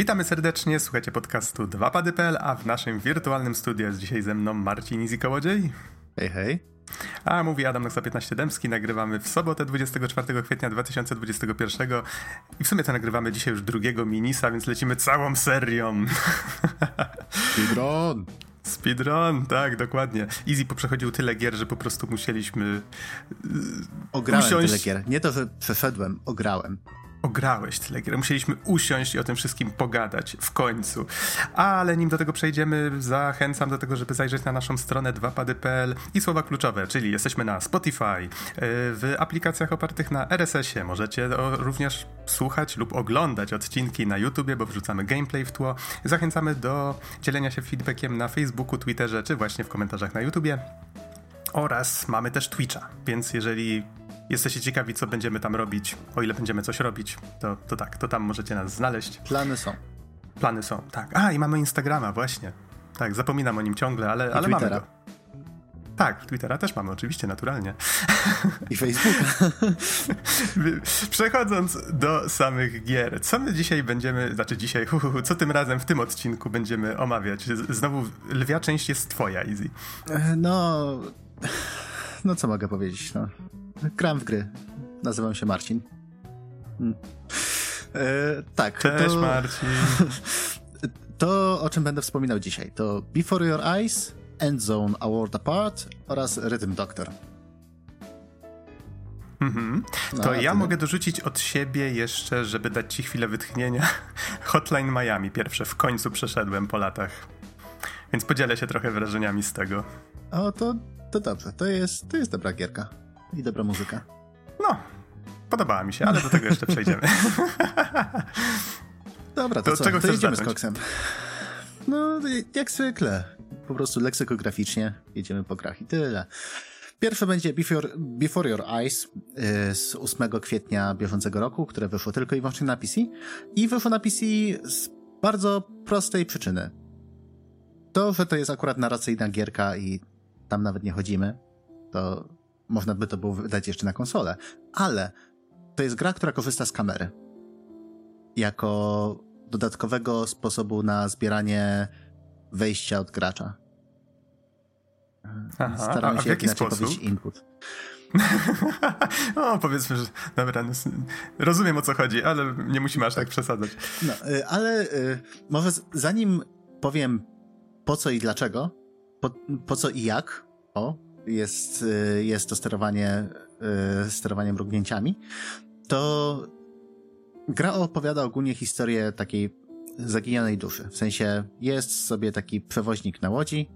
Witamy serdecznie, słuchacie podcastu 2pady.pl, a w naszym wirtualnym studiu jest dzisiaj ze mną Marcin Izikołodziej. Hej, hej. A mówi Adam Noxa 15 Dębski, nagrywamy w sobotę 24 kwietnia 2021 i w sumie to nagrywamy dzisiaj już drugiego minisa, więc lecimy całą serią. Speedrun! Speedrun, tak, dokładnie. Easy poprzechodził tyle gier, że po prostu musieliśmy Ograłem usiąść... tyle gier. Nie to, że przeszedłem, ograłem ograłeś tyle gier. Musieliśmy usiąść i o tym wszystkim pogadać w końcu. Ale nim do tego przejdziemy, zachęcam do tego, żeby zajrzeć na naszą stronę 2pady.pl i słowa kluczowe, czyli jesteśmy na Spotify, e, w aplikacjach opartych na RSS-ie. Możecie również słuchać lub oglądać odcinki na YouTubie, bo wrzucamy gameplay w tło. Zachęcamy do dzielenia się feedbackiem na Facebooku, Twitterze, czy właśnie w komentarzach na YouTubie. Oraz mamy też Twitcha, więc jeżeli jesteście ciekawi, co będziemy tam robić, o ile będziemy coś robić, to, to tak, to tam możecie nas znaleźć. Plany są. Plany są, tak. A, i mamy Instagrama, właśnie. Tak, zapominam o nim ciągle, ale, ale mamy go. Tak, Twittera też mamy, oczywiście, naturalnie. I Facebooka. Przechodząc do samych gier, co my dzisiaj będziemy, znaczy dzisiaj, hu, hu, co tym razem w tym odcinku będziemy omawiać? Znowu lwia część jest twoja, Easy. E, no, no co mogę powiedzieć, no. Gram w gry. Nazywam się Marcin. Hmm. E, tak. Cześć to, Marcin. To, o czym będę wspominał dzisiaj, to Before Your Eyes, Endzone A World Apart oraz Rhythm Doctor. Mhm. No, to ja mogę dorzucić od siebie jeszcze, żeby dać ci chwilę wytchnienia. Hotline Miami pierwsze w końcu przeszedłem po latach. Więc podzielę się trochę wrażeniami z tego. O, to, to dobrze. To jest, to jest dobra gierka. I dobra muzyka. No, podobała mi się, ale do tego jeszcze przejdziemy. Dobra, to, to co? Czego to jedziemy zacząć? z koksem. No, jak zwykle. Po prostu leksykograficznie jedziemy po krach i tyle. Pierwsze będzie Before, Before Your Eyes y, z 8 kwietnia bieżącego roku, które wyszło tylko i wyłącznie na PC. I wyszło na PC z bardzo prostej przyczyny. To, że to jest akurat narracyjna gierka i tam nawet nie chodzimy, to można by to było wydać jeszcze na konsolę, ale to jest gra, która korzysta z kamery. Jako dodatkowego sposobu na zbieranie wejścia od gracza. Aha, Staram a, się w jaki sposób? input. o, powiedzmy, że dobra, no, rozumiem o co chodzi, ale nie musimy aż tak przesadzać. No, y, ale y, może zanim powiem po co i dlaczego, po, po co i jak, o, jest, y, jest to sterowanie, y, sterowanie mrugnięciami, to gra opowiada ogólnie historię takiej zaginionej duszy. W sensie jest sobie taki przewoźnik na łodzi,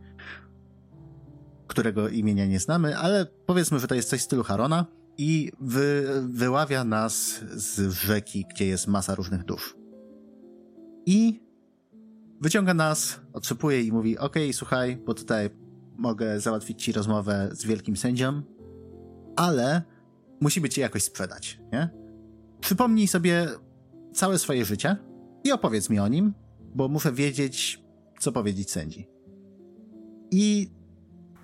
którego imienia nie znamy, ale powiedzmy, że to jest coś w stylu Harona i wy, wyławia nas z rzeki, gdzie jest masa różnych dusz. I wyciąga nas, otrzepuje i mówi, okej, okay, słuchaj, bo tutaj mogę załatwić ci rozmowę z wielkim sędzią, ale musimy cię jakoś sprzedać, nie? Przypomnij sobie całe swoje życie i opowiedz mi o nim, bo muszę wiedzieć, co powiedzieć sędzi. I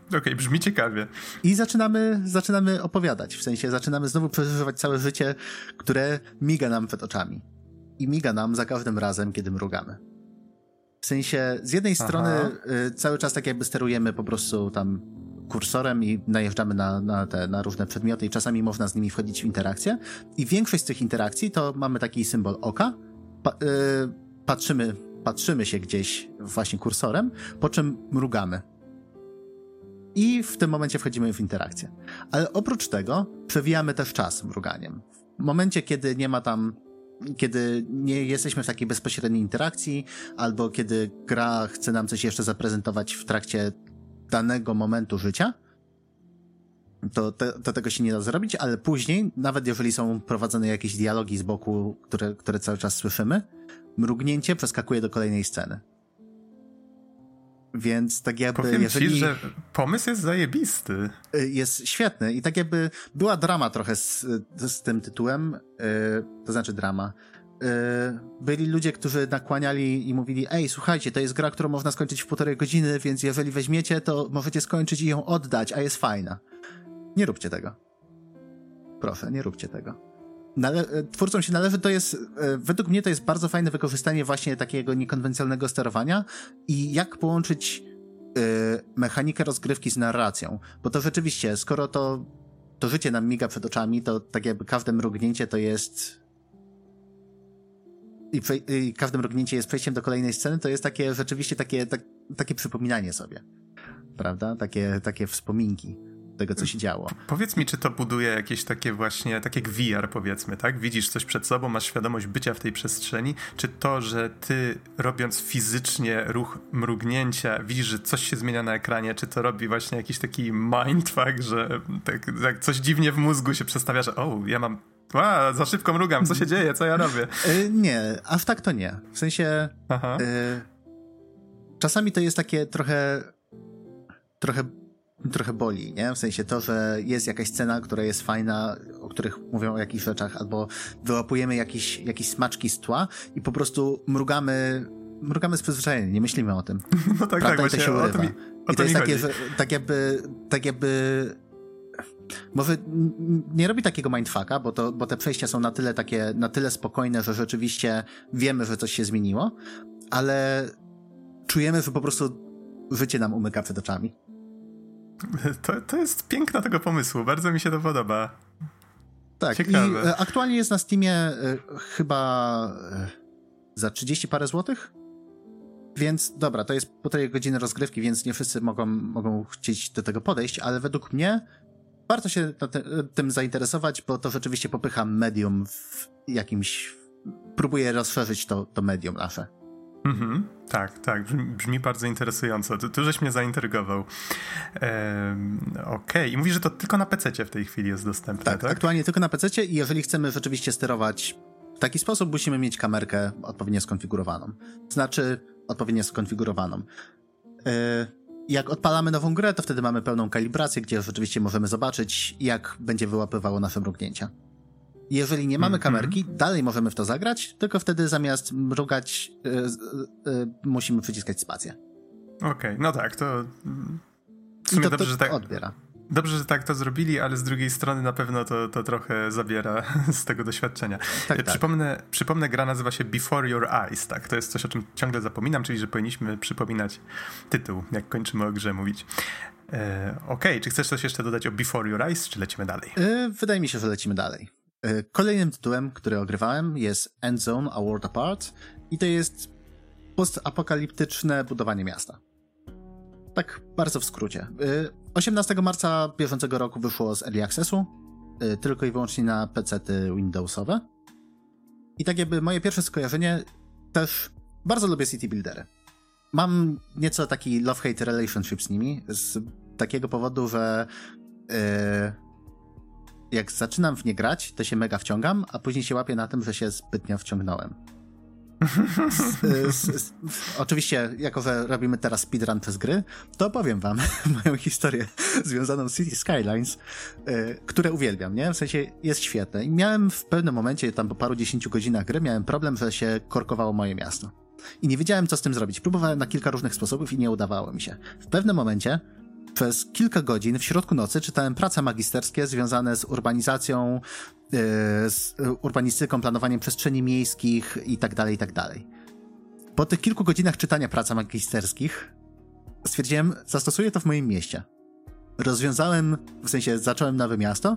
Okej, okay, brzmi ciekawie. I zaczynamy, zaczynamy opowiadać, w sensie zaczynamy znowu przeżywać całe życie, które miga nam przed oczami. I miga nam za każdym razem, kiedy mrugamy. W sensie, z jednej Aha. strony y, cały czas tak jakby sterujemy po prostu tam kursorem i najeżdżamy na, na, te, na różne przedmioty i czasami można z nimi wchodzić w interakcję. I większość z tych interakcji to mamy taki symbol oka, pa, y, patrzymy, patrzymy się gdzieś właśnie kursorem, po czym mrugamy. I w tym momencie wchodzimy w interakcję. Ale oprócz tego przewijamy też czas mruganiem. W momencie, kiedy nie ma tam kiedy nie jesteśmy w takiej bezpośredniej interakcji, albo kiedy gra chce nam coś jeszcze zaprezentować w trakcie danego momentu życia, to, to, to, tego się nie da zrobić, ale później, nawet jeżeli są prowadzone jakieś dialogi z boku, które, które cały czas słyszymy, mrugnięcie przeskakuje do kolejnej sceny. Więc tak jakby. Powiem jeżeli... ci, że pomysł jest zajebisty. Y, jest świetny i tak jakby była drama trochę z, z tym tytułem, yy, to znaczy drama. Yy, byli ludzie, którzy nakłaniali i mówili: Ej, słuchajcie, to jest gra, którą można skończyć w półtorej godziny, więc jeżeli weźmiecie, to możecie skończyć i ją oddać, a jest fajna. Nie róbcie tego. Proszę, nie róbcie tego. Nale- twórcom się należy, to jest, e, według mnie to jest bardzo fajne wykorzystanie właśnie takiego niekonwencjonalnego sterowania i jak połączyć e, mechanikę rozgrywki z narracją. Bo to rzeczywiście, skoro to, to życie nam miga przed oczami, to tak jakby każde mrugnięcie to jest i, prze- i każde mrugnięcie jest przejściem do kolejnej sceny, to jest takie rzeczywiście takie, tak, takie przypominanie sobie. Prawda? Takie, takie wspominki tego, co się działo. Powiedz mi, czy to buduje jakieś takie właśnie, tak jak VR powiedzmy, tak? Widzisz coś przed sobą, masz świadomość bycia w tej przestrzeni, czy to, że ty robiąc fizycznie ruch mrugnięcia, widzisz, że coś się zmienia na ekranie, czy to robi właśnie jakiś taki mindfuck, że tak, tak coś dziwnie w mózgu się przestawia, że o, ja mam a, za szybko mrugam, co się dzieje, co ja robię? Y, nie, aż tak to nie. W sensie y, czasami to jest takie trochę trochę trochę boli, nie? W sensie to, że jest jakaś scena, która jest fajna, o których mówią o jakichś rzeczach, albo wyłapujemy jakieś, jakieś smaczki z tła i po prostu mrugamy, mrugamy z przyzwyczajenia, nie myślimy o tym. No tak, Prawda? tak, I to się urywa. to mi, I to jest takie, że tak jakby, tak jakby może nie robi takiego mindfucka, bo, to, bo te przejścia są na tyle takie, na tyle spokojne, że rzeczywiście wiemy, że coś się zmieniło, ale czujemy, że po prostu życie nam umyka przed oczami. To, to jest piękna tego pomysłu, bardzo mi się to podoba. Tak, Ciekawe. i e, aktualnie jest na Steamie e, chyba e, za 30 parę złotych. Więc dobra, to jest półtorej godziny rozgrywki, więc nie wszyscy mogą, mogą chcieć do tego podejść, ale według mnie warto się te, tym zainteresować, bo to rzeczywiście popycha medium w jakimś. Próbuje rozszerzyć to, to medium nasze. Mhm, tak, tak, brzmi, brzmi bardzo interesująco. Tu, tu żeś mnie zaintrygował. Ehm, Okej, i mówisz, że to tylko na PC w tej chwili jest dostępne, Tak, tak? aktualnie tylko na PC i jeżeli chcemy rzeczywiście sterować w taki sposób, musimy mieć kamerkę odpowiednio skonfigurowaną. Znaczy, odpowiednio skonfigurowaną. Yy, Jak odpalamy nową grę, to wtedy mamy pełną kalibrację, gdzie rzeczywiście możemy zobaczyć, jak będzie wyłapywało nasze mrugnięcia. Jeżeli nie mamy Mhm. kamerki, dalej możemy w to zagrać, tylko wtedy zamiast mrugać, yy, yy, yy, musimy przyciskać spację. Okej, no tak, to... mm, W sumie to, dobrze, to że tak, odbiera. dobrze, że tak to zrobili, ale z drugiej strony na pewno to, to trochę zabiera z tego doświadczenia. Tak, E, tak. Przypomnę, przypomnę, gra nazywa się Before Your Eyes, tak? To jest coś, o czym ciągle zapominam, czyli że powinniśmy przypominać tytuł, jak kończymy o grze mówić. E, Okej, czy chcesz coś jeszcze dodać o Before Your Eyes, czy lecimy dalej? Yy, Wydaje mi się, że lecimy dalej. Yy, Kolejnym tytułem, który ogrywałem jest Endzone A World Apart i to jest postapokaliptyczne budowanie miasta. Tak bardzo w skrócie. Yy, 18 marca bieżącego roku wyszło z Early Accessu, yy, tylko i wyłącznie na PC-ty Windowsowe. I tak jakby moje pierwsze skojarzenie też bardzo lubię city buildery. Mam nieco taki love-hate relationship z nimi, z takiego powodu, że yy, jak zaczynam w nie grać, to się mega wciągam, a później się łapię na tym, że się zbytnio wciągnąłem. Oczywiście, jako że robimy teraz speedrun przez gry, to opowiem wam moją historię związaną z City Skylines, y, które uwielbiam, nie? W sensie jest świetne. I miałem w pewnym momencie, tam po paru dziesięciu godzinach gry, miałem problem, że się korkowało moje miasto. I nie wiedziałem, co z tym zrobić. Próbowałem na kilka różnych sposobów i nie udawało mi się. W pewnym momencie przez kilka godzin w środku nocy czytałem prace magisterskie związane z urbanizacją, yy, z urbanistyką, planowaniem przestrzeni miejskich i tak dalej, i tak. Po tych kilku godzinach czytania prac magisterskich stwierdziłem, zastosuję to w moim mieście. Rozwiązałem, w sensie zacząłem nowe miasto,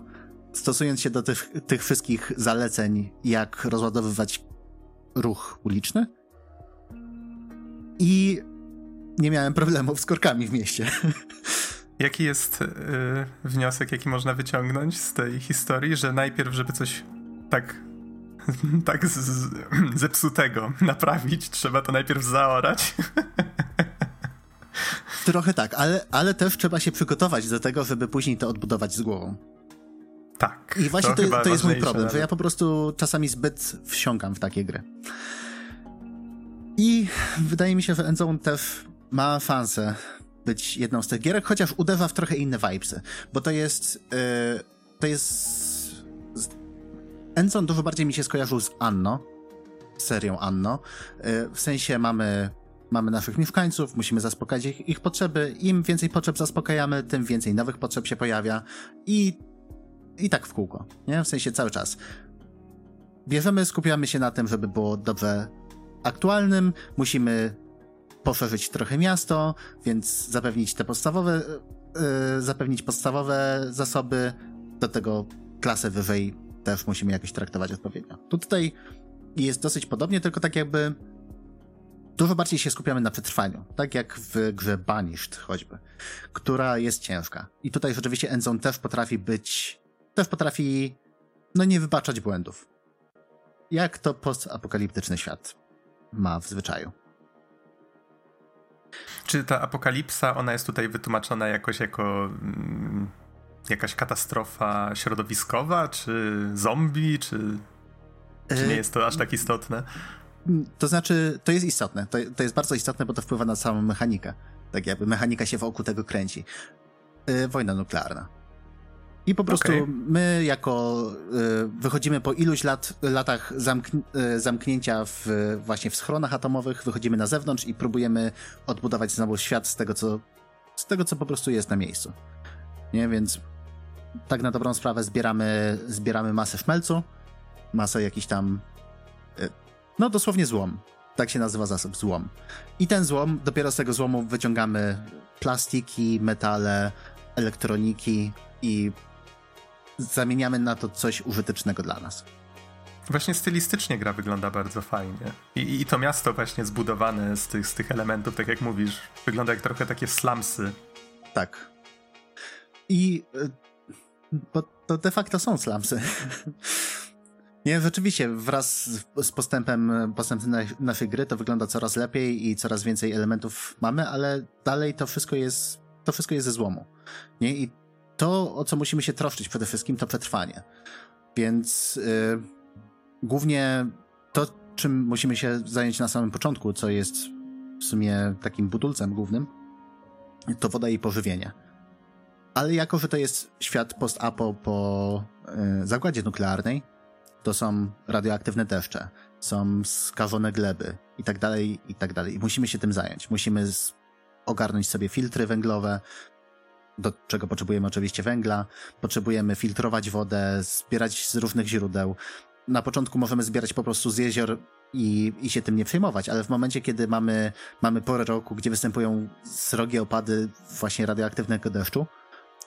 stosując się do tych, tych wszystkich zaleceń, jak rozładowywać ruch uliczny i nie miałem problemów z korkami w mieście. Jaki jest y, wniosek, jaki można wyciągnąć z tej historii, że najpierw, żeby coś tak, tak z, z, zepsutego naprawić, trzeba to najpierw zaorać? Trochę tak, ale, ale też trzeba się przygotować do tego, żeby później to odbudować z głową. Tak. I właśnie to, chyba to jest mój problem, że ja po prostu czasami zbyt wsiąkam w takie gry. I wydaje mi się, że Endzone też ma szansę być jedną z tych gierek, chociaż uderza w trochę inne vibesy, bo to jest yy, to jest Endzone dużo bardziej mi się skojarzył z Anno, serią Anno, yy, w sensie mamy mamy naszych mieszkańców, musimy zaspokajać ich, ich potrzeby, im więcej potrzeb zaspokajamy, tym więcej nowych potrzeb się pojawia i i tak w kółko, nie? W sensie cały czas. bierzemy, skupiamy się na tym, żeby było dobrze aktualnym, musimy poszerzyć trochę miasto, więc zapewnić te podstawowe, yy, zapewnić podstawowe zasoby, do tego klasę wyżej też musimy jakoś traktować odpowiednio. Tu tutaj jest dosyć podobnie, tylko tak jakby dużo bardziej się skupiamy na przetrwaniu, tak jak w grze Banished choćby, która jest ciężka. I tutaj rzeczywiście Endzone też potrafi być, też potrafi, no nie wybaczać błędów. Jak to postapokaliptyczny świat ma w zwyczaju. Czy ta apokalipsa, ona jest tutaj wytłumaczona jakoś jako mm, jakaś katastrofa środowiskowa, czy zombie, czy, czy nie e, jest to aż tak istotne? To znaczy, to jest istotne. To, to jest bardzo istotne, bo to wpływa na całą mechanikę. Tak jakby mechanika się wokół tego kręci. Yy, wojna nuklearna. I po prostu okay. my jako y, wychodzimy po iluś lat, latach zamk y, zamknięcia w, właśnie w schronach atomowych, wychodzimy na zewnątrz i próbujemy odbudować znowu świat z tego, co, z tego, co po prostu jest na miejscu. Nie, więc tak na dobrą sprawę zbieramy, zbieramy masę szmelcu, masę jakiś tam, y, no dosłownie złom. Tak się nazywa zasób, złom. I ten złom, dopiero z tego złomu wyciągamy plastiki, metale, elektroniki i zamieniamy na to coś użytecznego dla nas. Właśnie stylistycznie gra wygląda bardzo fajnie. I, I, to miasto właśnie zbudowane z tych, z tych elementów, tak jak mówisz, wygląda jak trochę takie slumsy. Tak. I y, bo to de facto są slumsy. Nie, rzeczywiście, wraz z postępem, postępem naszej gry to wygląda coraz lepiej i coraz więcej elementów mamy, ale dalej to wszystko jest, to wszystko jest ze złomu. Nie? I to, o co musimy się troszczyć przede wszystkim, to przetrwanie. Więc yy, głównie to, czym musimy się zająć na samym początku, co jest w sumie takim budulcem głównym, to woda i pożywienie. Ale jako, że to jest świat post-apo po yy, zagładzie nuklearnej, to są radioaktywne deszcze, są skażone gleby i tak dalej, i tak dalej. I musimy się tym zająć. Musimy ogarnąć sobie filtry węglowe, do czego potrzebujemy oczywiście węgla, potrzebujemy filtrować wodę, zbierać z różnych źródeł. Na początku możemy zbierać po prostu z jezior i, i się tym nie przejmować, ale w momencie, kiedy mamy, mamy porę roku, gdzie występują srogie opady właśnie radioaktywnego deszczu,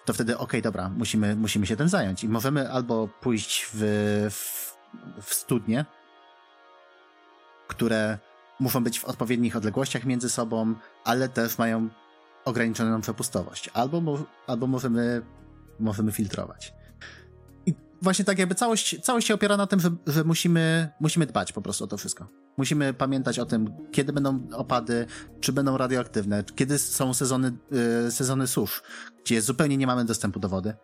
to wtedy okej, okay, dobra, musimy, musimy się tym zająć. I możemy albo pójść w, w, w studnie, które muszą być w odpowiednich odległościach między sobą, ale też mają ograniczoną przepustowość. Albo, albo możemy, możemy filtrować. I właśnie tak jakby całość, całość się opiera na tym, że, że musimy, musimy dbać po prostu o to wszystko. Musimy pamiętać o tym, kiedy będą opady, czy będą radioaktywne, kiedy są sezony, yy, sezony susz, gdzie zupełnie nie mamy dostępu do wody.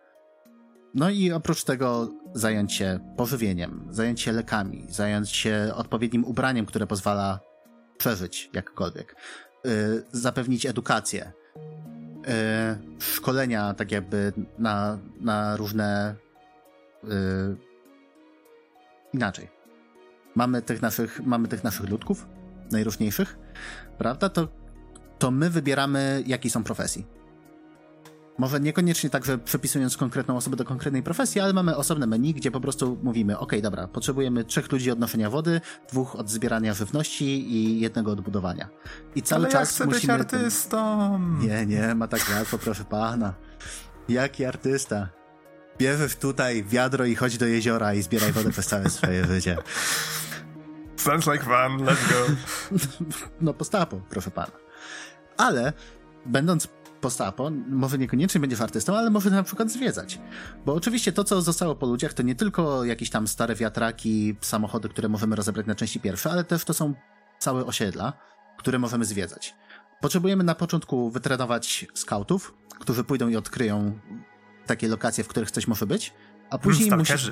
No i oprócz tego zająć się pożywieniem, zająć się lekami, zająć się odpowiednim ubraniem, które pozwala przeżyć jakkolwiek, yy, zapewnić edukację, szkolenia tak jakby na, na różne e, inaczej. Mamy tych naszych, mamy tych naszych ludków, najróżniejszych, prawda? To, to my wybieramy, jakie są profesji. Może niekoniecznie tak, że przepisując konkretną osobę do konkretnej profesji, ale mamy osobne menu, gdzie po prostu mówimy, ok, dobra, potrzebujemy trzech ludzi od noszenia wody, dwóch od zbierania żywności i jednego od budowania. I cały ale czas ja chcę musimy... być artystą! Nie, nie, ma tak łatwo, proszę pana. Jaki artysta? Bierzesz tutaj wiadro i chodź do jeziora i zbieraj wodę przez całe swoje życie. Sounds like fun, let's go. No postapo, proszę pana. Ale będąc postapo, może niekoniecznie będziesz artystą, ale może na przykład zwiedzać. Bo oczywiście to, co zostało po ludziach, to nie tylko jakieś tam stare wiatraki, samochody, które możemy rozebrać na części pierwsze, ale też to są całe osiedla, które możemy zwiedzać. Potrzebujemy na początku wytrenować scoutów, którzy pójdą i odkryją takie lokacje, w których coś może być, a później hmm, musi...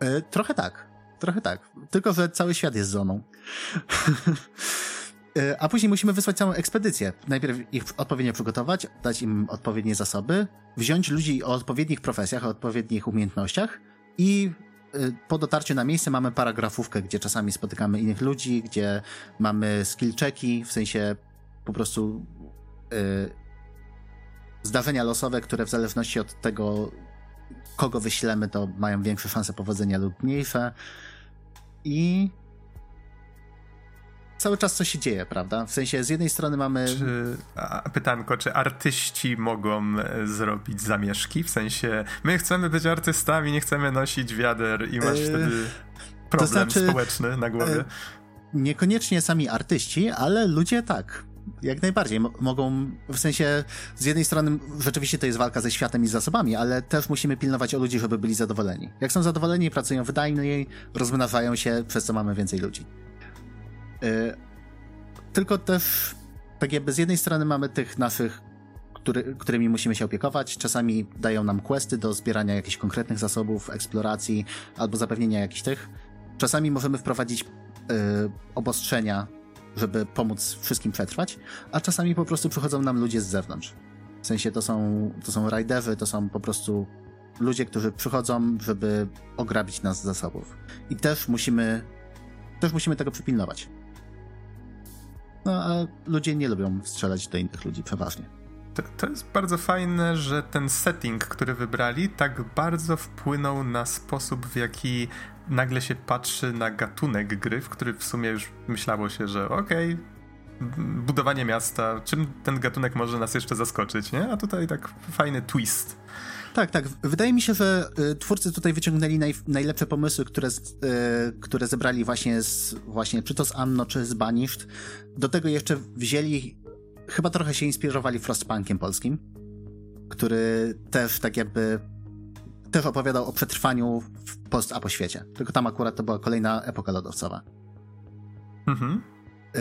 E, trochę tak, trochę tak. Tylko, że cały świat jest zoną. E, a później musimy wysłać całą ekspedycję. Najpierw ich odpowiednio przygotować, dać im odpowiednie zasoby, wziąć ludzi o odpowiednich profesjach, o odpowiednich umiejętnościach i e, po dotarciu na miejsce mamy paragrafówkę, gdzie czasami spotykamy innych ludzi, gdzie mamy skill checki, w sensie po prostu yy, zdarzenia losowe, które w zależności od tego, kogo wyślemy, to mają większe szanse powodzenia lub mniejsze. I cały czas coś się dzieje, prawda? W sensie z jednej strony mamy. Czy, a, pytanko, czy artyści mogą e, zrobić zamieszki? W sensie, my chcemy być artystami, nie chcemy nosić wiader i masz yy, wtedy problem znaczy, społeczny na głowie. Yy, niekoniecznie sami artyści, ale ludzie tak. Jak najbardziej. mogą, w sensie, z jednej strony rzeczywiście to jest walka ze światem i z zasobami, ale też musimy pilnować o ludzi, żeby byli zadowoleni. Jak są zadowoleni, pracują wydajniej, rozmnażają się, przez co mamy więcej ludzi. Yy, tylko też, tak jakby z jednej strony mamy tych naszych, który, którymi musimy się opiekować. Czasami dają nam questy do zbierania jakichś konkretnych zasobów, eksploracji albo zapewnienia jakichś tych. Czasami możemy wprowadzić yy, obostrzenia, żeby pomóc wszystkim przetrwać, a czasami po prostu przychodzą nam ludzie z zewnątrz. W sensie to są, to są rajderzy, to są po prostu ludzie, którzy przychodzą, żeby ograbić nas z zasobów. I też musimy, też musimy tego przypilnować. No, a ludzie nie lubią strzelać do innych ludzi przeważnie. To, to, jest bardzo fajne, że ten setting, który wybrali, tak bardzo wpłynął na sposób, w jaki nagle się patrzy na gatunek gry, w który w sumie już myślało się, że okej, okay, budowanie miasta, czym ten gatunek może nas jeszcze zaskoczyć, nie? A tutaj tak fajny twist. Tak, tak. Wydaje mi się, że y, twórcy tutaj wyciągnęli naj, najlepsze pomysły, które, z, y, które zebrali właśnie z, właśnie czy to z Anno, czy z Banished. Do tego jeszcze wzięli, chyba trochę się inspirowali Frostpunkiem polskim, który też tak jakby też opowiadał o przetrwaniu w post-apo świecie. Tylko tam akurat to była kolejna epoka lodowcowa. Mhm. Y,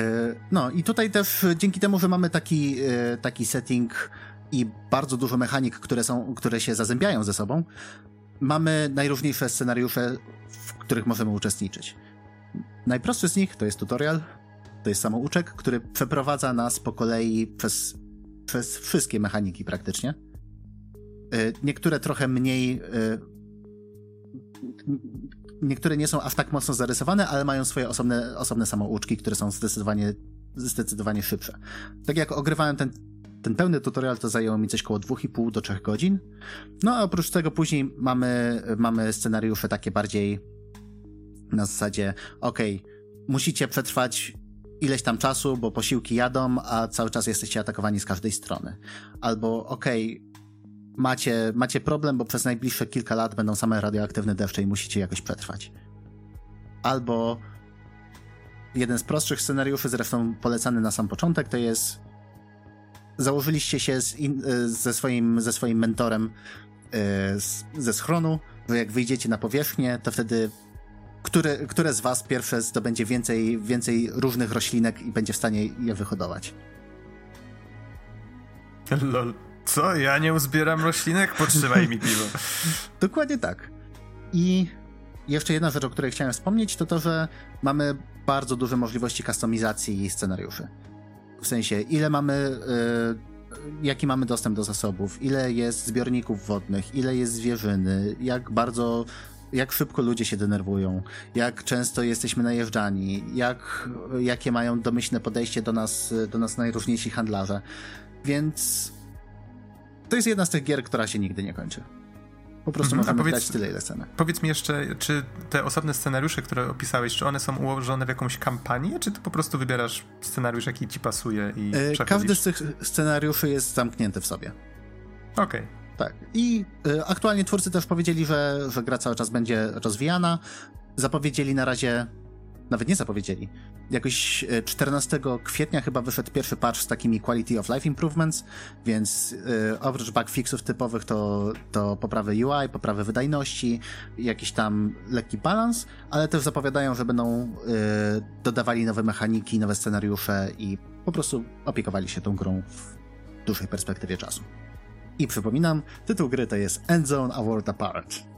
no i tutaj też dzięki temu, że mamy taki, y, taki setting i bardzo dużo mechanik, które, są, które się zazębiają ze sobą, mamy najróżniejsze scenariusze, w których możemy uczestniczyć. Najprostszy z nich to jest tutorial, to jest samouczek, który przeprowadza nas po kolei przez, przez wszystkie mechaniki praktycznie. Y, niektóre trochę mniej. Y, niektóre nie są aż tak mocno zarysowane, ale mają swoje osobne, osobne samouczki, które są zdecydowanie, zdecydowanie szybsze. Tak jak ogrywałem ten ten pełny tutorial to zajęło mi coś około 2,5 do 3 godzin. No a oprócz tego później mamy, mamy scenariusze takie bardziej na zasadzie, ok, musicie przetrwać ileś tam czasu, bo posiłki jadą, a cały czas jesteście atakowani z każdej strony. Albo ok, macie, macie problem, bo przez najbliższe kilka lat będą same radioaktywne deszcze i musicie jakoś przetrwać. Albo jeden z prostszych scenariuszy, zresztą polecany na sam początek, to jest założyliście się in, e, ze, swoim, ze swoim mentorem e, z, ze schronu, że jak wyjdziecie na powierzchnię, to wtedy które, które z was pierwsze zdobędzie więcej, więcej różnych roślinek i będzie w stanie je wyhodować. Lol. Co? Ja nie uzbieram roślinek? Potrzymaj mi piwo. Dokładnie tak. I jeszcze jedna rzecz, o której chciałem wspomnieć, to to, że mamy bardzo duże możliwości kustomizacji scenariuszy. W sensie, ile mamy, y, jaki mamy dostęp do zasobów, ile jest zbiorników wodnych, ile jest zwierzyny, jak bardzo, jak szybko ludzie się denerwują, jak często jesteśmy najeżdżani, jak, jakie mają domyślne podejście do nas, do nas najróżniejsi handlarze. Więc to jest jedna z tych gier, która się nigdy nie kończy. Po prostu mhm, możemy powiedz, tyle, ile chcemy. Powiedz mi jeszcze, czy te osobne scenariusze, które opisałeś, czy one są ułożone w jakąś kampanię, czy ty po prostu wybierasz scenariusz, jaki ci pasuje i e, Każdy z tych scenariuszy jest zamknięty w sobie. Okej. Okay. Tak. I y, aktualnie twórcy też powiedzieli, że, że gra cały czas będzie rozwijana. Zapowiedzieli na razie nawet nie zapowiedzieli. Jakoś 14 e, kwietnia chyba wyszedł pierwszy patch z takimi quality of life improvements, więc yy, oprócz bug fixów typowych to, to poprawy UI, poprawy wydajności, jakiś tam lekki balans, ale też zapowiadają, że będą yy, dodawali nowe mechaniki, nowe scenariusze i po prostu opiekowali się tą grą w dłuższej perspektywie czasu. I przypominam, tytuł gry to jest Endzone A World Apart.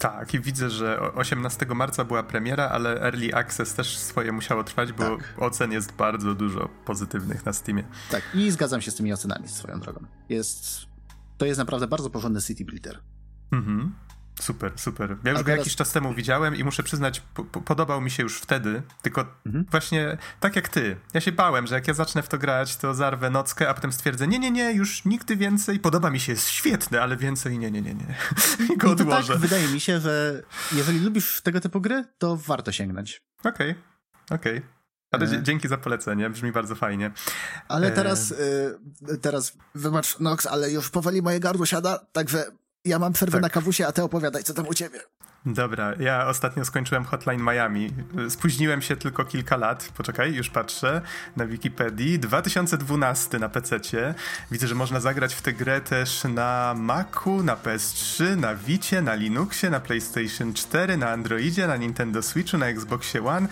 Tak, i widzę, że 18 marca była premiera, ale Early Access też swoje musiało trwać, bo tak. ocen jest bardzo dużo pozytywnych na Steamie. Tak, i zgadzam się z tymi ocenami swoją drogą. Jest, to jest naprawdę bardzo porządny city builder. Mhm. Super, super. Ja już go jakiś czas temu widziałem i muszę przyznać, po, po, podobał mi się już wtedy, tylko mhm. właśnie tak jak ty. Ja się bałem, że jak ja zacznę w to grać, to zarwę nockę, a potem stwierdzę, nie, nie, nie, już nigdy więcej. Podoba mi się, jest świetny, ale więcej nie, nie, nie, nie. I go odłożę. Tak, wydaje mi się, że jeżeli lubisz tego typu gry, to warto sięgnąć. Okej, okay. okej. Okay. Ale e... dzięki za polecenie, brzmi bardzo fajnie. Ale e, teraz, e... teraz, wybacz Nox, ale już powoli moje gardło siada, także ja mam przerwę tak. na kawusie, a ty opowiadaj, co tam u ciebie. Dobra, ja ostatnio skończyłem Hotline Miami. Spóźniłem się tylko kilka lat. Poczekaj, już patrzę na Wikipedii. 2012 na PC-cie. Widzę, że można zagrać w tę grę też na Macu, na PS3, na Vicie, na Linuxie, na PlayStation 4, na Androidzie, na Nintendo Switchu, na Xboxie One,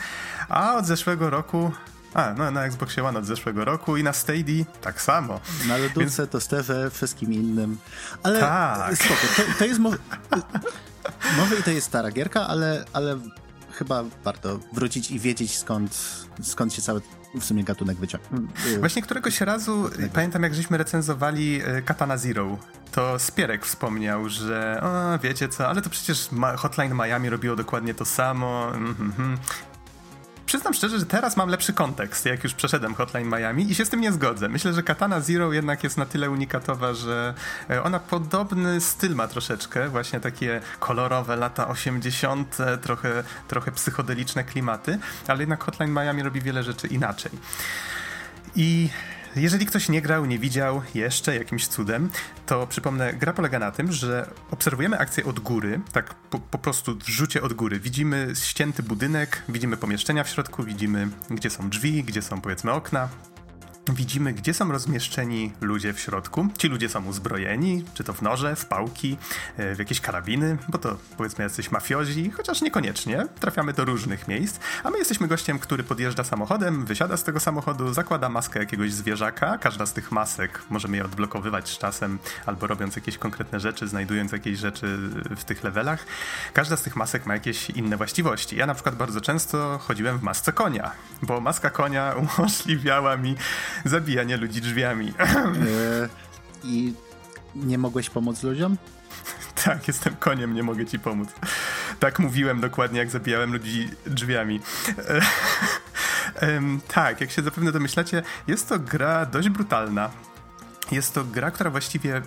a od zeszłego roku a, no na Xboxie One od zeszłego roku i na Stadia tak samo. Na lodówce, Więc... to sterze, wszystkim innym. Ale tak. spoko, to, to jest może... może i to jest stara gierka, ale, ale chyba warto wrócić i wiedzieć skąd, skąd się cały w sumie gatunek wyciągnął. Właśnie któregoś razu, pamiętam jak żeśmy recenzowali y, Katana Zero, to Spierek wspomniał, że o, wiecie co, ale to przecież Hotline Miami robiło dokładnie to samo. Mm -hmm przyznam szczerze, że teraz mam lepszy kontekst, jak już przeszedłem Hotline Miami i się z tym nie zgodzę. Myślę, że Katana Zero jednak jest na tyle unikatowa, że e, ona podobny styl ma troszeczkę, właśnie takie kolorowe lata 80., trochę, trochę psychodeliczne klimaty, ale jednak Hotline Miami robi wiele rzeczy inaczej. I jeżeli ktoś nie grał, nie widział jeszcze jakimś cudem, to przypomnę, gra polega na tym, że obserwujemy akcję od góry, tak po, po prostu w rzucie od góry. Widzimy ścięty budynek, widzimy pomieszczenia w środku, widzimy gdzie są drzwi, gdzie są powiedzmy okna, widzimy, gdzie są rozmieszczeni ludzie w środku. Ci ludzie są uzbrojeni, czy to w noże, w pałki, e, w jakieś karabiny, bo to powiedzmy jacyś mafiozi, chociaż niekoniecznie. Trafiamy do różnych miejsc, a my jesteśmy gościem, który podjeżdża samochodem, wysiada z tego samochodu, zakłada maskę jakiegoś zwierzaka. Każda z tych masek możemy je odblokowywać z czasem, albo robiąc jakieś konkretne rzeczy, znajdując jakieś rzeczy w tych levelach. Każda z tych masek ma jakieś inne właściwości. Ja na przykład bardzo często chodziłem w masce konia, bo maska konia umożliwiała mi zabijanie ludzi drzwiami. E, I nie mogłeś pomóc ludziom? Tak, jestem koniem, nie mogę ci pomóc. Tak mówiłem dokładnie, jak zabijałem ludzi drzwiami. E, tak, jak się zapewne domyślacie, jest to gra dość brutalna. Jest to gra, która właściwie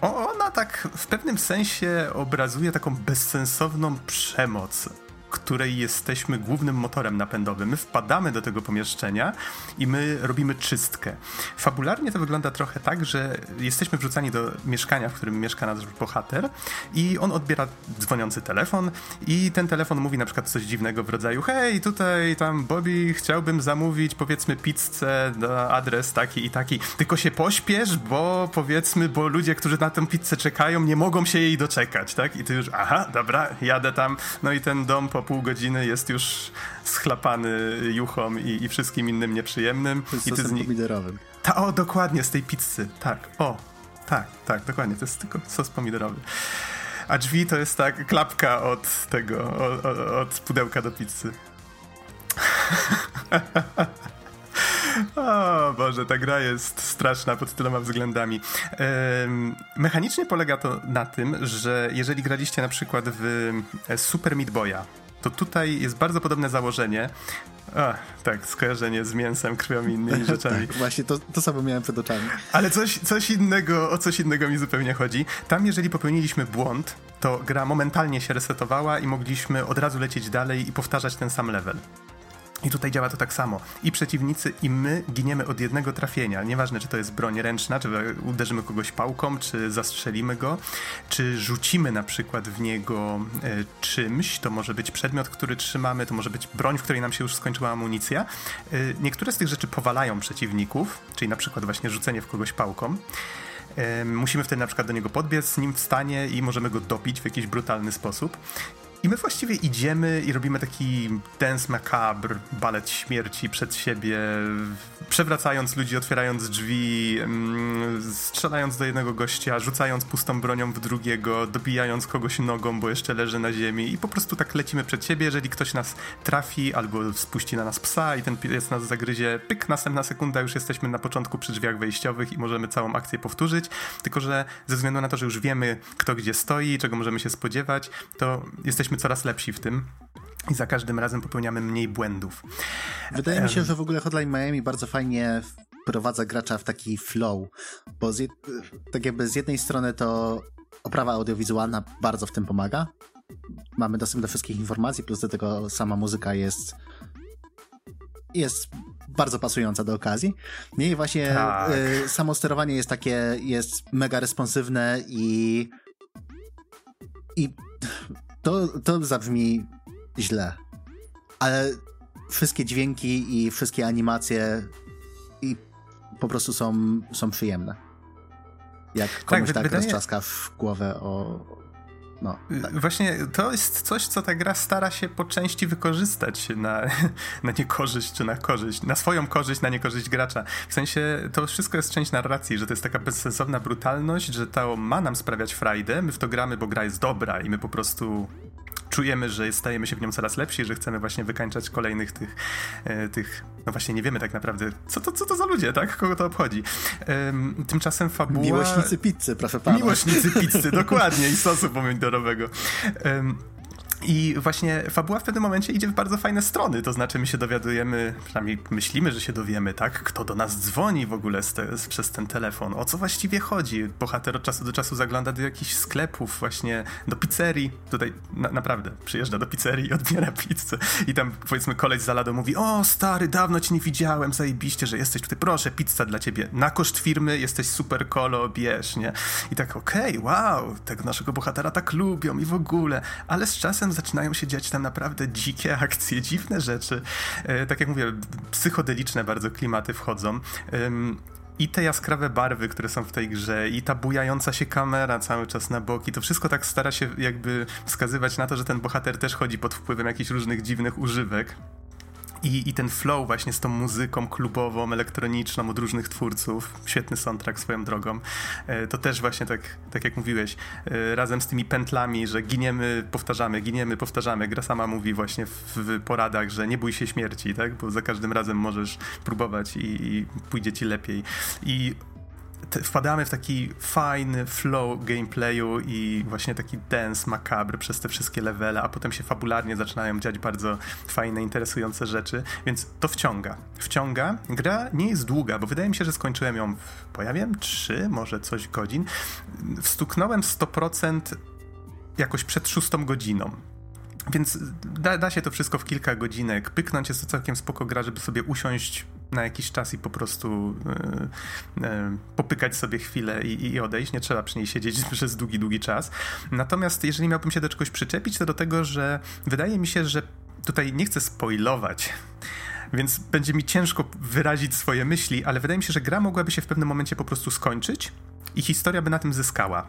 ona tak w pewnym sensie obrazuje taką bezsensowną przemoc której jesteśmy głównym motorem napędowym. My wpadamy do tego pomieszczenia i my robimy czystkę. Fabularnie to wygląda trochę tak, że jesteśmy wrzucani do mieszkania, w którym mieszka nasz bohater i on odbiera dzwoniący telefon i ten telefon mówi na przykład coś dziwnego w rodzaju hej, tutaj tam Bobby, chciałbym zamówić powiedzmy pizzę na adres taki i taki, tylko się pośpiesz, bo powiedzmy, bo ludzie, którzy na tę pizzę czekają, nie mogą się jej doczekać, tak? I ty już, aha, dobra, jadę tam, no i ten dom po po pół godziny jest już schlapany juchą i, i wszystkim innym nieprzyjemnym. Z I ty z pomidorowym. Ta, o, dokładnie, z tej pizzy. Tak, o, tak, tak, dokładnie, to jest tylko sos pomidorowy. A drzwi to jest tak klapka od tego, od, od pudełka do pizzy. O Boże, ta gra jest straszna pod tyloma względami. mechanicznie polega to na tym, że jeżeli graliście na przykład w Super Meat Boya, to tutaj jest bardzo podobne założenie. A, tak, skojarzenie z mięsem, krwią i innymi rzeczami. tak, właśnie to, to samo miałem przed oczami. Ale coś, coś innego, o coś innego mi zupełnie chodzi. Tam, jeżeli popełniliśmy błąd, to gra momentalnie się resetowała i mogliśmy od razu lecieć dalej i powtarzać ten sam level. I tutaj działa to tak samo. I przeciwnicy, i my giniemy od jednego trafienia. Nieważne, czy to jest broń ręczna, czy uderzymy kogoś pałką, czy zastrzelimy go, czy rzucimy na przykład w niego e, czymś. To może być przedmiot, który trzymamy, to może być broń, w której nam się już skończyła amunicja. E, niektóre z tych rzeczy powalają przeciwników, czyli na przykład właśnie rzucenie w kogoś pałką. E, musimy wtedy na przykład do niego podbiec, z nim w stanie i możemy go dopić w jakiś brutalny sposób. I my właściwie idziemy i robimy taki dance macabre, balet śmierci przed siebie, przewracając ludzi, otwierając drzwi, mm, strzelając do jednego gościa, rzucając pustą bronią w drugiego, dobijając kogoś nogą, bo jeszcze leży na ziemi i po prostu tak lecimy przed siebie. Jeżeli ktoś nas trafi albo spuści na nas psa i ten pies nas zagryzie, pyk, następna sekunda już jesteśmy na początku przy drzwiach wejściowych i możemy całą akcję powtórzyć, tylko że ze względu na to, że już wiemy kto gdzie stoi, czego możemy się spodziewać, to jesteśmy jesteśmy coraz lepsi w tym. I za każdym razem popełniamy mniej błędów. Wydaje mi się, że w ogóle Hotline Miami bardzo fajnie wprowadza gracza w taki flow, bo z, tak jakby z jednej strony to oprawa audiowizualna bardzo w tym pomaga. Mamy dostęp do wszystkich informacji, plus do tego sama muzyka jest jest bardzo pasująca do okazji. Nie, i właśnie tak. y, samo sterowanie jest takie, jest mega responsywne i i to, to zabrzmi źle, ale wszystkie dźwięki i wszystkie animacje i po prostu są, są przyjemne. Jak tak, komuś tak, tak wydaje... głowę o, no, tak. Właśnie to jest coś, co ta gra stara się po części wykorzystać na, na niekorzyść czy na korzyść, na swoją korzyść, na niekorzyść gracza. W sensie to wszystko jest część narracji, że to jest taka bezsensowna brutalność, że to ma nam sprawiać frajdę, my w to gramy, bo gra jest dobra i my po prostu czujemy, że stajemy się w nią coraz lepsi, że chcemy właśnie wykańczać kolejnych tych, e, tych no właśnie nie wiemy tak naprawdę, co to, co to za ludzie, tak? Kogo to obchodzi. tymczasem fabuła... Miłośnicy pizzy, proszę pana. Miłośnicy pizzy, dokładnie, i sosu pomidorowego. I właśnie fabuła w pewnym momencie idzie w bardzo fajne strony, to znaczy my się dowiadujemy, przynajmniej myślimy, że się dowiemy, tak? Kto do nas dzwoni w ogóle z te, przez ten telefon, o co właściwie chodzi. Bohater od czasu do czasu zagląda do jakichś sklepów, właśnie do pizzerii. Tutaj na, naprawdę przyjeżdża do pizzerii i odbiera pizzę. I tam powiedzmy koleś z Alado mówi, o stary, dawno cię nie widziałem, zajebiście, że jesteś tutaj, proszę, pizza dla ciebie. Na koszt firmy jesteś super kolo, bierz, nie? I tak, okej, okay, wow, tego naszego bohatera tak lubią i w ogóle. Ale z czasem zaczynają się dziać tam naprawdę dzikie akcje, dziwne rzeczy. E, tak jak mówię, psychodeliczne bardzo klimaty wchodzą. I te jaskrawe barwy, które są w tej grze, i ta bujająca się kamera cały czas na boki, to wszystko tak stara się jakby wskazywać na to, że ten bohater też chodzi pod wpływem jakichś różnych dziwnych używek. I, I ten flow właśnie z tą muzyką klubową, elektroniczną od różnych twórców, świetny soundtrack swoją drogą, e, to też właśnie tak, tak jak mówiłeś, e, razem z tymi pętlami, że giniemy, powtarzamy, giniemy, powtarzamy. Gra sama mówi właśnie w, w poradach, że nie bój się śmierci, tak? bo za każdym razem możesz próbować i, i pójdzie ci lepiej. I wpadamy w taki fajny flow gameplayu i właśnie taki dance macabre przez te wszystkie levele, a potem się fabularnie zaczynają dziać bardzo fajne, interesujące rzeczy, więc to wciąga. Wciąga. Gra nie jest długa, bo wydaje mi się, że skończyłem ją w, po ja wiem, 3, może coś godzin. Wstuknąłem 100% jakoś przed szóstą godziną. Więc da, da, się to wszystko w kilka godzinek. Pyknąć jest to całkiem spoko gra, żeby sobie usiąść na jakiś czas i po prostu e, e, popykać sobie chwilę i, i, odejść. Nie trzeba przy niej siedzieć przez długi, długi czas. Natomiast jeżeli miałbym się do czegoś przyczepić, to do tego, że wydaje mi się, że tutaj nie chcę spoilować, więc będzie mi ciężko wyrazić swoje myśli, ale wydaje mi się, że gra mogłaby się w pewnym momencie po prostu skończyć i historia by na tym zyskała.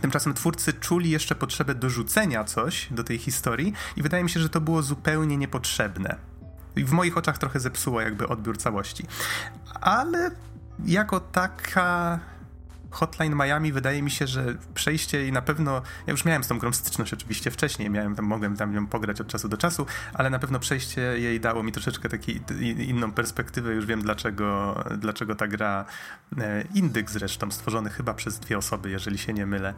Tymczasem twórcy czuli jeszcze potrzebę dorzucenia coś do tej historii i wydaje mi się, że to było zupełnie niepotrzebne. I w moich oczach trochę zepsuło jakby odbiór całości. Ale jako taka Hotline Miami wydaje mi się, że przejście jej na pewno. Ja już miałem z tą grą styczność oczywiście wcześniej, miałem tam, mogłem tam ją pograć od czasu do czasu, ale na pewno przejście jej dało mi troszeczkę taką inną perspektywę. Już wiem, dlaczego, dlaczego ta gra, e, indyk zresztą, stworzony chyba przez dwie osoby, jeżeli się nie mylę,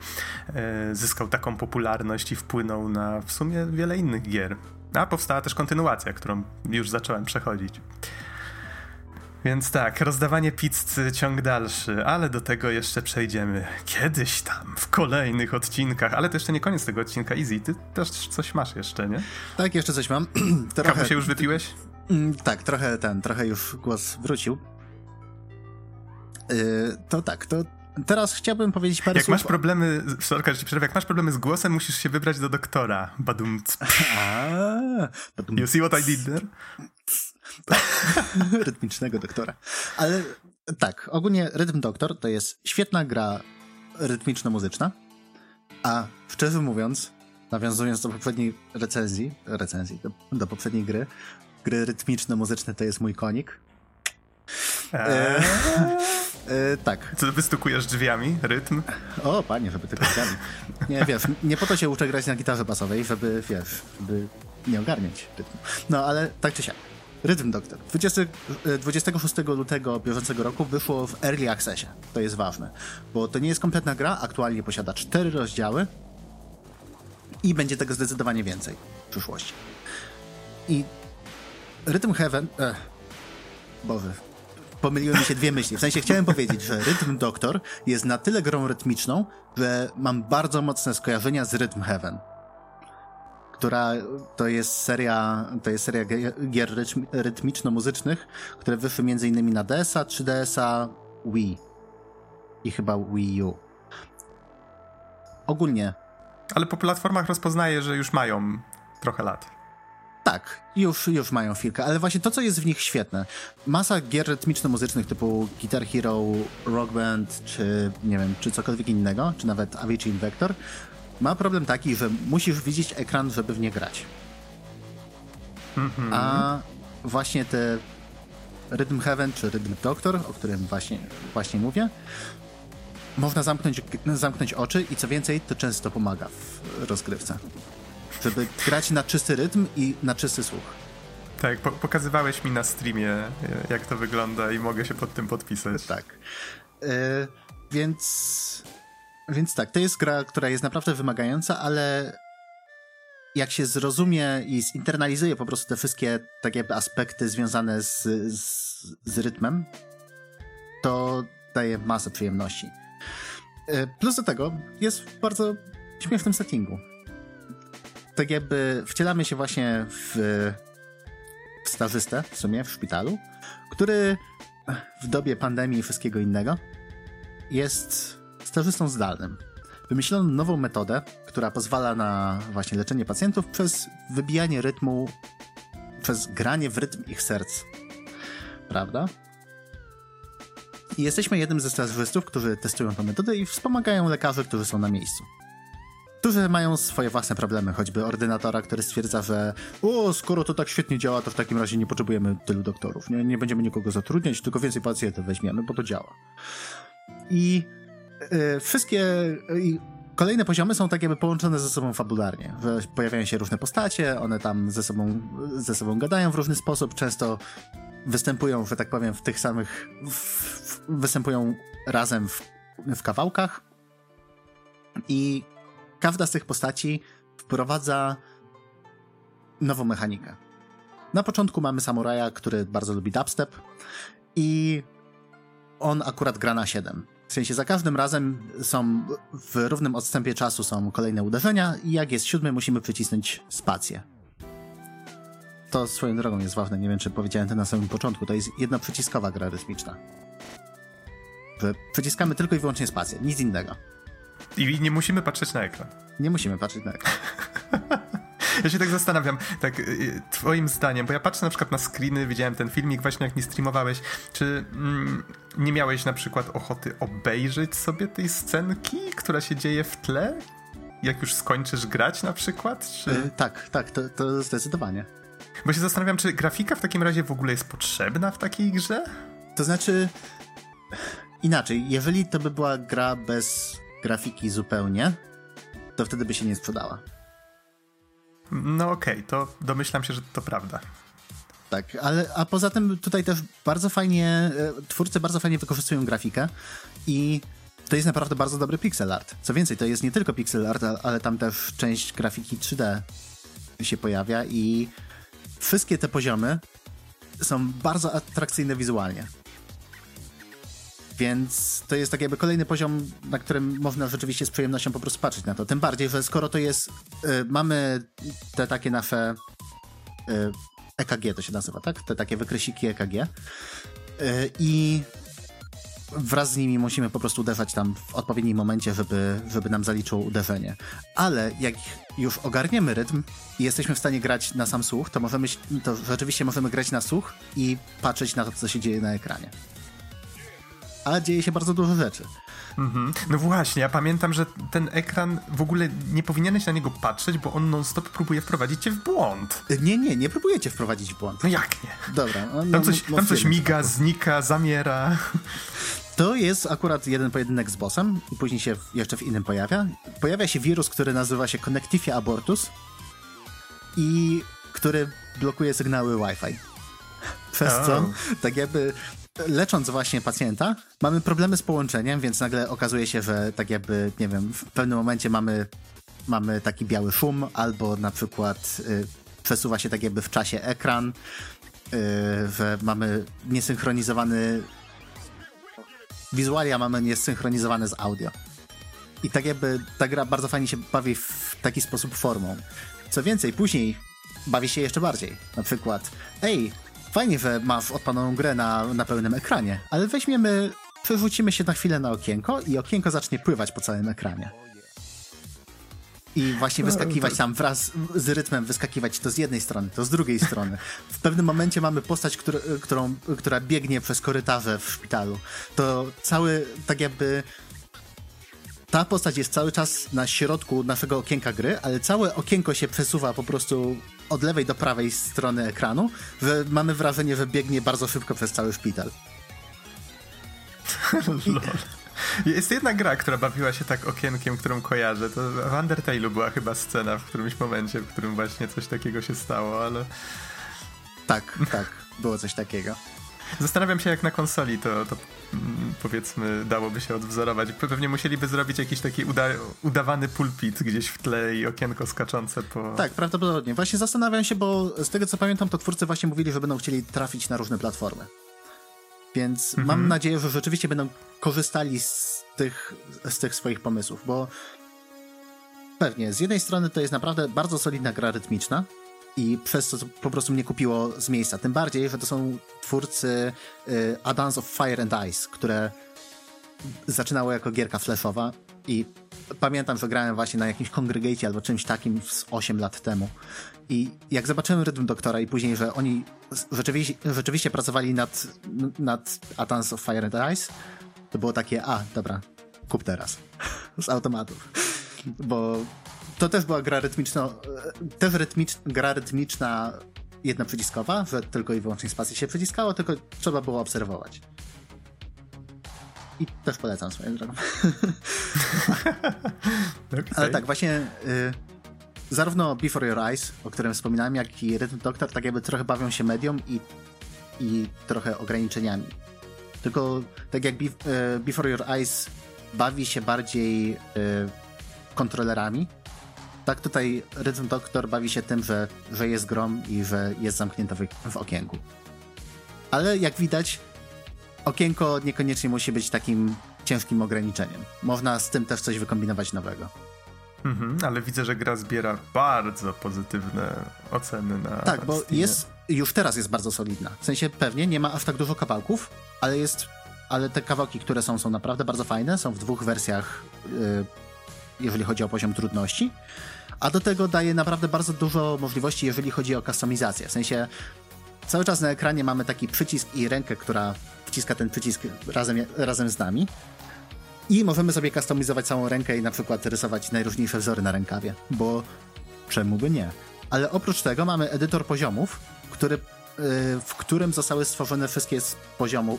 e, zyskał taką popularność i wpłynął na w sumie wiele innych gier. A powstała też kontynuacja, którą już zacząłem przechodzić. Więc tak, rozdawanie pizzy ciąg dalszy, ale do tego jeszcze przejdziemy kiedyś tam, w kolejnych odcinkach. Ale to jeszcze nie koniec tego odcinka, Easy. Ty też coś masz jeszcze, nie? Tak, jeszcze coś mam. trochę... Kawę się już wypiłeś? Mm, tak, trochę ten, trochę już głos wrócił. Yy, to tak, to teraz chciałbym powiedzieć parę jak słów. Masz problemy, sorka, że przerwę, jak masz problemy z głosem, musisz się wybrać do doktora. Badum. You see what I did there? Rytmicznego doktora. Ale tak, ogólnie Rytm Doktor to jest świetna gra rytmiczno-muzyczna, a szczerze mówiąc, nawiązując do poprzedniej recenzji, recenzji, do, do poprzedniej gry, gry rytmiczne-muzyczne to jest mój konik. Eee. E, tak. Co, wystukujesz drzwiami? Rytm? O, panie, żeby tylko drzwiami. Nie, wiesz, nie po to się uczę grać na gitarze basowej, żeby, wiesz, żeby nie ogarniać rytmu. No, ale tak czy siak. Rhythm Doctor. 20, 26 e, lutego bieżącego roku wyszło w Early Accessie. To jest ważne, bo to nie jest kompletna gra. Aktualnie posiada cztery rozdziały i będzie tego zdecydowanie więcej w przyszłości. I Rhythm Heaven... Eh, Boże, pomyliły mi się dwie myśli. W sensie chciałem powiedzieć, że Rhythm Doctor jest na tyle grą rytmiczną, że mam bardzo mocne skojarzenia z Rhythm Heaven która to jest seria, to jest seria gier rytmiczno-muzycznych, które wyszły m.in. na DS-a, 3DS-a, Wii i chyba Wii U. Ogólnie. Ale po platformach rozpoznaję, że już mają trochę lat. Tak, już, już mają chwilkę, ale właśnie to, co jest w nich świetne, masa gier rytmiczno-muzycznych typu Guitar Hero, Rock Band, czy nie wiem, czy cokolwiek innego, czy nawet Avicii Invector, ma problem taki, że musisz widzieć ekran, żeby w nie grać. Mm-hmm. A właśnie te Rhythm Heaven czy Rhythm Doctor, o którym właśnie, właśnie mówię, można zamknąć, zamknąć oczy i co więcej, to często pomaga w rozgrywce. Żeby grać na czysty rytm i na czysty słuch. Tak, po- pokazywałeś mi na streamie, jak to wygląda i mogę się pod tym podpisać. Tak. Yy, więc więc tak, to jest gra, która jest naprawdę wymagająca, ale jak się zrozumie i zinternalizuje po prostu te wszystkie tak jakby aspekty związane z, z, z rytmem, to daje masę przyjemności. E, plus do tego jest w bardzo śmiesznym settingu. Tak jakby wcielamy się właśnie w, w stażystę w sumie w szpitalu, który w dobie pandemii i wszystkiego innego jest stażystą zdalnym. Wymyślono nową metodę, która pozwala na właśnie leczenie pacjentów przez wybijanie rytmu, przez granie w rytm ich serc. Prawda? I jesteśmy jednym ze stażystów, którzy testują tę metodę i wspomagają lekarzy, którzy są na miejscu. Którzy mają swoje własne problemy, choćby ordynatora, który stwierdza, że o, skoro to tak świetnie działa, to w takim razie nie potrzebujemy tylu doktorów. Nie, nie będziemy nikogo zatrudniać, tylko więcej pacjentów weźmiemy, bo to działa. I E, wszystkie kolejne poziomy są tak jakby połączone ze sobą fabularnie. Pojawiają się różne postacie, one tam ze sobą, ze sobą gadają w różny sposób, często występują, że tak powiem, w tych samych, w, w, występują razem w, w kawałkach i każda z tych postaci wprowadza nową mechanikę. Na początku mamy samuraja, który bardzo lubi dubstep i on akurat gra na 7. W sensie za każdym razem są w równym odstępie czasu są kolejne uderzenia i jak jest siódmy, musimy przycisnąć spację. To swoją drogą jest ważne, nie wiem czy powiedziałem to na samym początku, to jest jednoprzyciskowa gra rytmiczna. Przyciskamy tylko i wyłącznie spację, nic innego. I nie musimy patrzeć na ekran. Nie musimy patrzeć na ekran. Ja się tak zastanawiam, tak y, y, twoim zdaniem, bo ja patrzę na przykład na screeny, widziałem ten filmik właśnie jak mi streamowałeś, czy mm, nie miałeś na przykład ochoty obejrzeć sobie tej scenki, która się dzieje w tle? Jak już skończysz grać na przykład? Czy... Yy, tak, tak, to, to zdecydowanie. Bo się zastanawiam, czy grafika w takim razie w ogóle jest potrzebna w takiej grze? To znaczy, inaczej, jeżeli to by była gra bez grafiki zupełnie, to wtedy by się nie sprzedała. No okej, okay, to domyślam się, że to prawda. Tak, ale a poza tym tutaj też bardzo fajnie, e, twórcy bardzo fajnie wykorzystują grafikę i to jest naprawdę bardzo dobry pixel art. Co więcej, to jest nie tylko pixel art, ale tam też część grafiki 3D się pojawia i wszystkie te poziomy są bardzo atrakcyjne wizualnie. Więc to jest tak jakby kolejny poziom, na którym można rzeczywiście z przyjemnością po prostu patrzeć na to. Tym bardziej, że skoro to jest, y, mamy te takie nasze y, EKG to się nazywa, tak? Te takie wykresiki EKG y, i wraz z nimi musimy po prostu uderzać tam w odpowiednim momencie, żeby, żeby nam zaliczyło uderzenie. Ale jak już ogarniemy rytm i jesteśmy w stanie grać na sam słuch, to możemy, to rzeczywiście możemy grać na słuch i patrzeć na to, co się dzieje na ekranie ale dzieje się bardzo dużo rzeczy. Mhm. No właśnie, ja pamiętam, że ten ekran w ogóle nie powinieneś na niego patrzeć, bo on non-stop próbuje wprowadzić cię w błąd. Nie, nie, nie próbujecie wprowadzić w błąd. No jak nie? Dobra. No, tam coś, tam coś miga, znika, zamiera. To jest akurat jeden pojedynek z bossem i później się jeszcze w innym pojawia. Pojawia się wirus, który nazywa się Connectifia abortus i który blokuje sygnały Wi-Fi. Przez oh. co, tak jakby lecząc właśnie pacjenta, mamy problemy z połączeniem, więc nagle okazuje się, że tak jakby, nie wiem, w pewnym momencie mamy, mamy taki biały szum, albo na przykład y, przesuwa się tak jakby w czasie ekran, y, że mamy niesynchronizowany wizualia mamy niesynchronizowane z audio. I tak jakby ta gra bardzo fajnie się bawi w taki sposób formą. Co więcej, później bawi się jeszcze bardziej. Na przykład, ej, fajnie, że masz odpaloną grę na, na pełnym ekranie, ale weźmiemy, przerzucimy się na chwilę na okienko i okienko zacznie pływać po całym ekranie. I właśnie no, wyskakiwać tam wraz z rytmem, wyskakiwać to z jednej strony, to z drugiej strony. W pewnym momencie mamy postać, który, którą, która biegnie przez korytarze w szpitalu. To cały, tak jakby ta postać jest cały czas na środku naszego okienka gry, ale całe okienko się przesuwa po prostu od lewej do prawej strony ekranu, że mamy wrażenie, że biegnie bardzo szybko przez cały szpital. Jest jedna gra, która bawiła się tak okienkiem, którą kojarzę. To w Undertale'u była chyba scena w którymś momencie, w którym właśnie coś takiego się stało, ale... Tak, tak, było coś takiego. Zastanawiam się, jak na konsoli to, to powiedzmy dałoby się odwzorować. Pewnie musieliby zrobić jakiś taki uda udawany pulpit gdzieś w tle i okienko skaczące po... Tak, prawdopodobnie. Właśnie zastanawiam się, bo z tego co pamiętam, to twórcy właśnie mówili, że będą chcieli trafić na różne platformy. Więc mhm. mam nadzieję, że rzeczywiście będą korzystali z tych, z tych swoich pomysłów, bo pewnie, z jednej strony to jest naprawdę bardzo solidna gra rytmiczna, i przez to, po prostu mnie kupiło z miejsca. Tym bardziej, że to są twórcy y, A Dance of Fire and Ice, które zaczynało jako gierka flashowa i pamiętam, że grałem właśnie na jakimś Congregate albo czymś takim z 8 lat temu. I jak zobaczyłem Rytm Doktora i później, że oni rzeczywiście, rzeczywiście pracowali nad, nad A Dance of Fire and Ice, to było takie, a, dobra, kup teraz. z automatów. Bo to też była gra rytmiczna, też rytmicz, gra rytmiczna jedna przyciskowa, że tylko i wyłącznie spację się przyciskało, tylko trzeba było obserwować. I też polecam swoją drogą. okay. Ale tak, właśnie y, zarówno Before Your Eyes, o którym wspominałem, jak i Rhythm Doctor tak jakby trochę bawią się medium i, i trochę ograniczeniami. Tylko tak jak Be y, Before Your Eyes bawi się bardziej y, kontrolerami, tak tutaj Rhythm Doctor bawi się tym, że, że jest grom i że jest zamknięta w, w okienku. Ale jak widać, okienko niekoniecznie musi być takim ciężkim ograniczeniem. Można z tym też coś wykombinować nowego. Mhm, ale widzę, że gra zbiera bardzo pozytywne oceny na. Tak, bo Steamie. jest już teraz jest bardzo solidna. W sensie pewnie nie ma aż tak dużo kawałków, ale jest. Ale te kawałki, które są, są naprawdę bardzo fajne. Są w dwóch wersjach, yy, jeżeli chodzi o poziom trudności a do tego daje naprawdę bardzo dużo możliwości, jeżeli chodzi o kustomizację. W sensie cały czas na ekranie mamy taki przycisk i rękę, która wciska ten przycisk razem, razem z nami. I możemy sobie kustomizować całą rękę i na przykład rysować najróżniejsze wzory na rękawie, bo czemu by nie? Ale oprócz tego mamy edytor poziomów, który, y, w którym zostały stworzone wszystkie z, poziomu,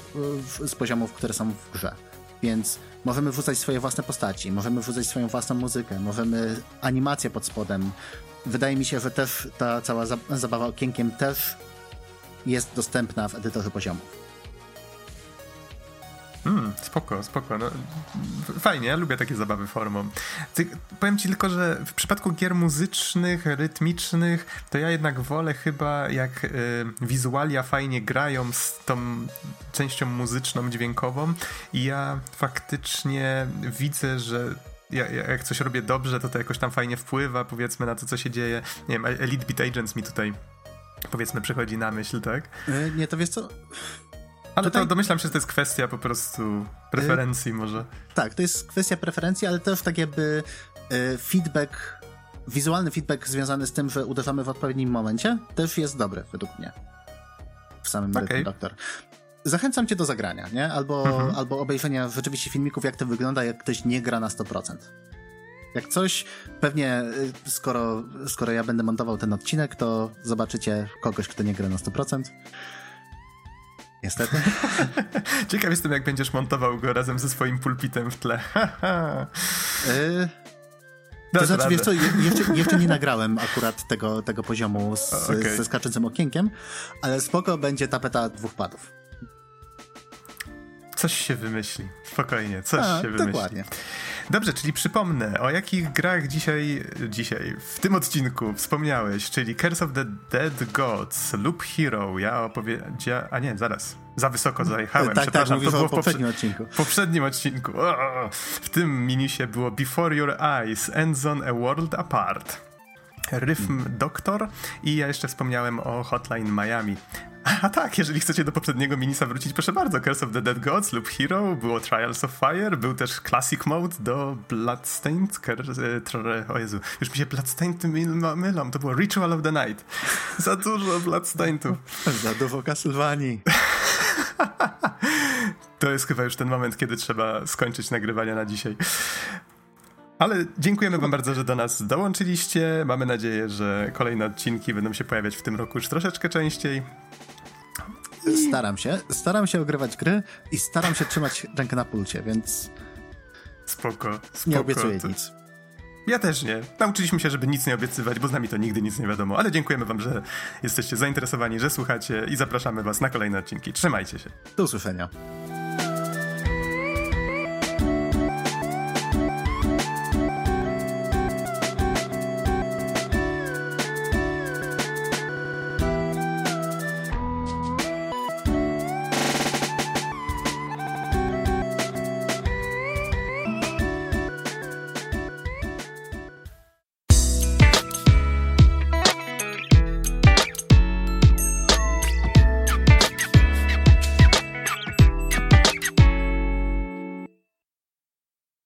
y, z poziomów, które są w grze. Więc możemy wrzucać swoje własne postaci, możemy wrzucać swoją własną muzykę, możemy animację pod spodem. Wydaje mi się, że też ta cała zabawa okienkiem też jest dostępna w edytorze poziomów. Mm, spoko, spoko. No, fajnie, ja lubię takie zabawy formą. Ty, powiem ci tylko, że w przypadku gier muzycznych, rytmicznych, to ja jednak wolę chyba jak y, wizualia fajnie grają z tą częścią muzyczną, dźwiękową i ja faktycznie widzę, że ja, jak coś robię dobrze, to to jakoś tam fajnie wpływa, powiedzmy, na to, co się dzieje. Nie wiem, Elite Beat Agents mi tutaj powiedzmy przychodzi na myśl, tak? E, nie, to wiesz co, ale Tutaj... to domyślam się, że to jest kwestia po prostu preferencji y może. Tak, to jest kwestia preferencji, ale też tak jakby y feedback, wizualny feedback związany z tym, że uderzamy w odpowiednim momencie, też jest dobry według mnie. W samym okay. Doktor. zachęcam cię do zagrania, nie? Albo, mhm. albo obejrzenia rzeczywiście filmików, jak to wygląda, jak ktoś nie gra na 100%. Jak coś, pewnie y, skoro, skoro ja będę montował ten odcinek, to zobaczycie kogoś, kto nie gra na 100%. Niestety. Ciekaw jestem, jak będziesz montował go razem ze swoim pulpitem w tle. y to znaczy, wiesz co, jeszcze, jeszcze, nie nagrałem akurat tego, tego poziomu z, okay. ze skaczącym okienkiem, ale spoko będzie tapeta dwóch padów. Coś się wymyśli. Spokojnie, coś A, się wymyśli. Dokładnie. Dobrze, czyli przypomnę, o jakich grach dzisiaj, dzisiaj, w tym odcinku wspomniałeś, czyli Curse of the Dead Gods, Loop Hero, ja opowiedziałem, a nie, zaraz, za wysoko zajechałem, tak, tak przepraszam, tak, to było w poprzednim odcinku. W poprzednim odcinku. O, w tym minisie było Before Your Eyes, Endzone A World Apart. Rhythm Doctor i ja jeszcze wspomniałem o Hotline Miami. A tak, jeżeli chcecie do poprzedniego minisa wrócić, proszę bardzo, Curse of the Dead Gods lub Hero, było Trials of Fire, był też Classic Mode do Bloodstained, e, o Jezu, już mi się Bloodstained mylą, to było Ritual of the Night. Za dużo Bloodstainedów. Za dużo Castlevanii. to jest chyba już ten moment, kiedy trzeba skończyć nagrywania na dzisiaj. Ale dziękujemy Wam bardzo, że do nas dołączyliście. Mamy nadzieję, że kolejne odcinki będą się pojawiać w tym roku już troszeczkę częściej. Staram się. Staram się ogrywać gry i staram się trzymać rękę na pulcie, więc. Spoko. spoko. Nie obiecuję to... nic. Ja też nie. Nauczyliśmy się, żeby nic nie obiecywać, bo z nami to nigdy nic nie wiadomo. Ale dziękujemy Wam, że jesteście zainteresowani, że słuchacie i zapraszamy Was na kolejne odcinki. Trzymajcie się. Do usłyszenia.